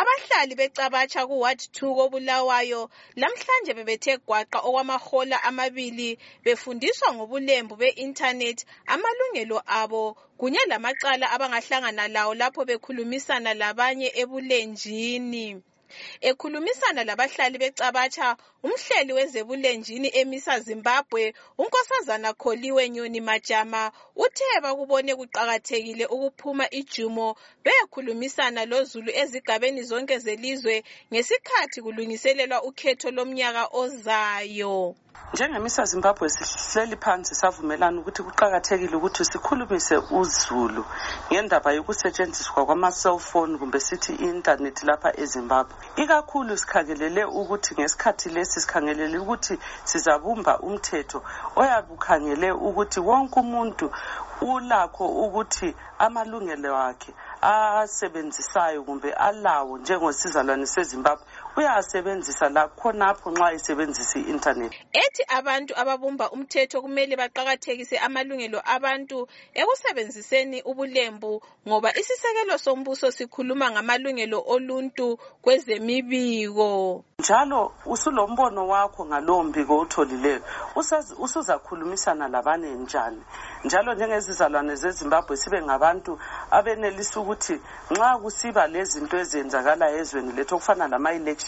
abahlali becabatsha kuward 2 kobulawayo lamhlanje bebethe gwaqa okwamahola amabili befundiswa ngobulembu be-intanethi amalungelo abo kunye lamacala abangahlangana lawo lapho bekhulumisana labanye ebulenjini. Ekhulumisana labahlali becabatsha umhleli wezebulenjini emisa zimbabwe unkosazana kholiwe nyoni majama uthe bakubone kuqakathekile ukuphuma ijumo beyekhulumisana lozulu ezigabeni zonke zelizwe ngesikhathi kulungiselelwa ukhetho lomnyaka ozayo. Njengemisa zimbabwe sihleli phansi savumelana ukuthi kuqakathekile ukuthi sikhulumise uzulu ngendaba yokusetshenziswa kwama-cellphone kumbe sithi i-intanethi lapha ezimbabwe. Ikakhulu sikhangelele ukuthi ngesikhathi lesi sikhangelele ukuthi sizabumba umthetho oyabe ukhangele ukuthi wonke umuntu ulakho ukuthi amalungelo akhe asebenzisayo kumbe alawo njengosizalwane sezimbabwe. Uyasebenzisa lakhonapho nxa esebenzisa i-intanethi ethi abantu ababumba umthetho kumele baqakathekise amalungelo abantu ekusebenziseni ubulembu ngoba isisekelo sombuso sikhuluma ngamalungelo oluntu kwezemibiko. Njalo usulombono wakho ngalowo mbiko utholileyo usuzakhulumisana labane njani? Njalo njengezizalwane zezimbabwe sibe ngabantu abenelisa ukuthi nxa kusiba lezinto ezenzakalayo ezweni lethu okufana lama-election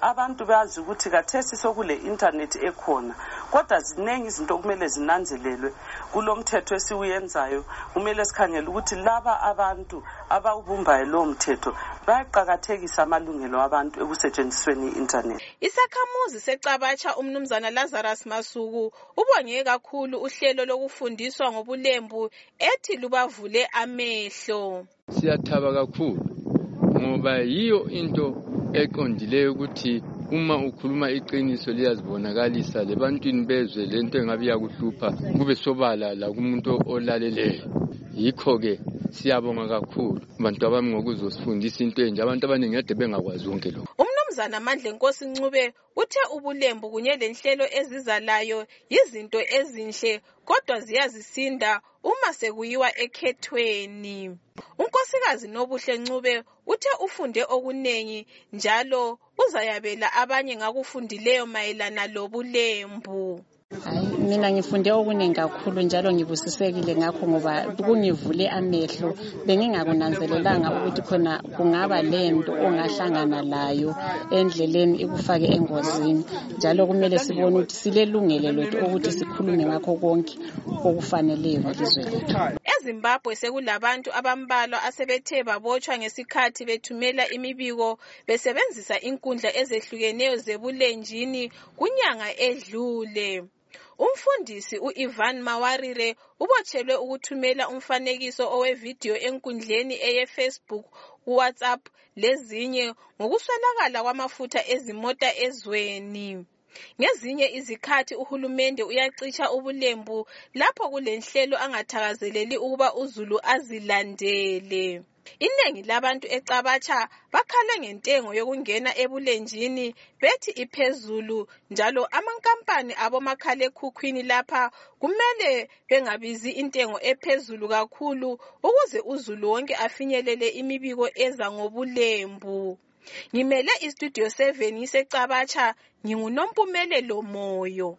abantu bazi ukuthi kathesi sokule intanethi ekhona kodwa ziningi izinto okumele zinanzelelwe kulo mthetho esiwuyenzayo. Kumele sikhangele ukuthi laba abantu abawubumbayo lowo mthetho bayaqakathekisa amalungelo abantu ekusetshenzisweni i-intanethi isakhamuzi secabatsha umnumzana lazarus masuku ubonge kakhulu uhlelo lokufundiswa ngobulembu ethi lubavule amehlo. Siyathaba kakhulu ngoba yiyo into eqondileyo ukuthi uma ukhuluma iqiniso liyazibonakalisa lebantwini bezwe lento engabe iyakuhlupha kube sobala lakumuntu olaleleyo. Yikho-ke siyabonga kakhulu. Bantu abami ngokuzosifundisa into enje. Abantu abaningi ede bengakwazi konke lokhu umnumzana mandle nkosi ncube. Uthe ubulembu kunye lenhlelo ezizalayo yizinto ezinhle kodwa ziyazisinda uma sekuyiwa ekhethweni. Unkosikazi nobuhle ncube uthe ufunde okunengi njalo uzayabela abanye ngakufundileyo mayelana lobulembu hayi mina ngifunde okuningi kakhulu njalo ngibusisekile ngakho ngoba kungivule amehlo. Bengingakunanzelelanga ukuthi khona kungaba lento ongahlangana layo endleleni ikufake engozini. Njalo kumele sibone ukuthi silelungelo lethu ukuthi sikhulume ngakho konke okufaneleyo ngelizwe lethu. Ezimbabwe sekulabantu abambalwa asebethe babotshwa ngesikhathi bethumela imibiko besebenzisa inkundla ezehlukeneyo zebulenjini kunyanga edlule. Umfundisi u-ivan mawarire ubotshelwe ukuthumela umfanekiso owevidiyo enkundleni eyefacebook kuwhatsapp lezinye ngokuswelakala kwamafutha ezimota ezweni. Ngezinye izikhathi uhulumende uyacitsha ubulembu lapho kulenhlelo angathakazeleli ukuba uzulu azilandele. Inengi labantu ecabatsha bakhale ngentengo yokungena ebulenjini bethi iphezulu njalo amankampani abomakhalekhukhwini lapha kumele bengabizi intengo ephezulu kakhulu ukuze uzulu wonke afinyelele imibiko eza ngobulembu. Ngimele istudio 7 ngisecabatsha ngingunompumelelo moyo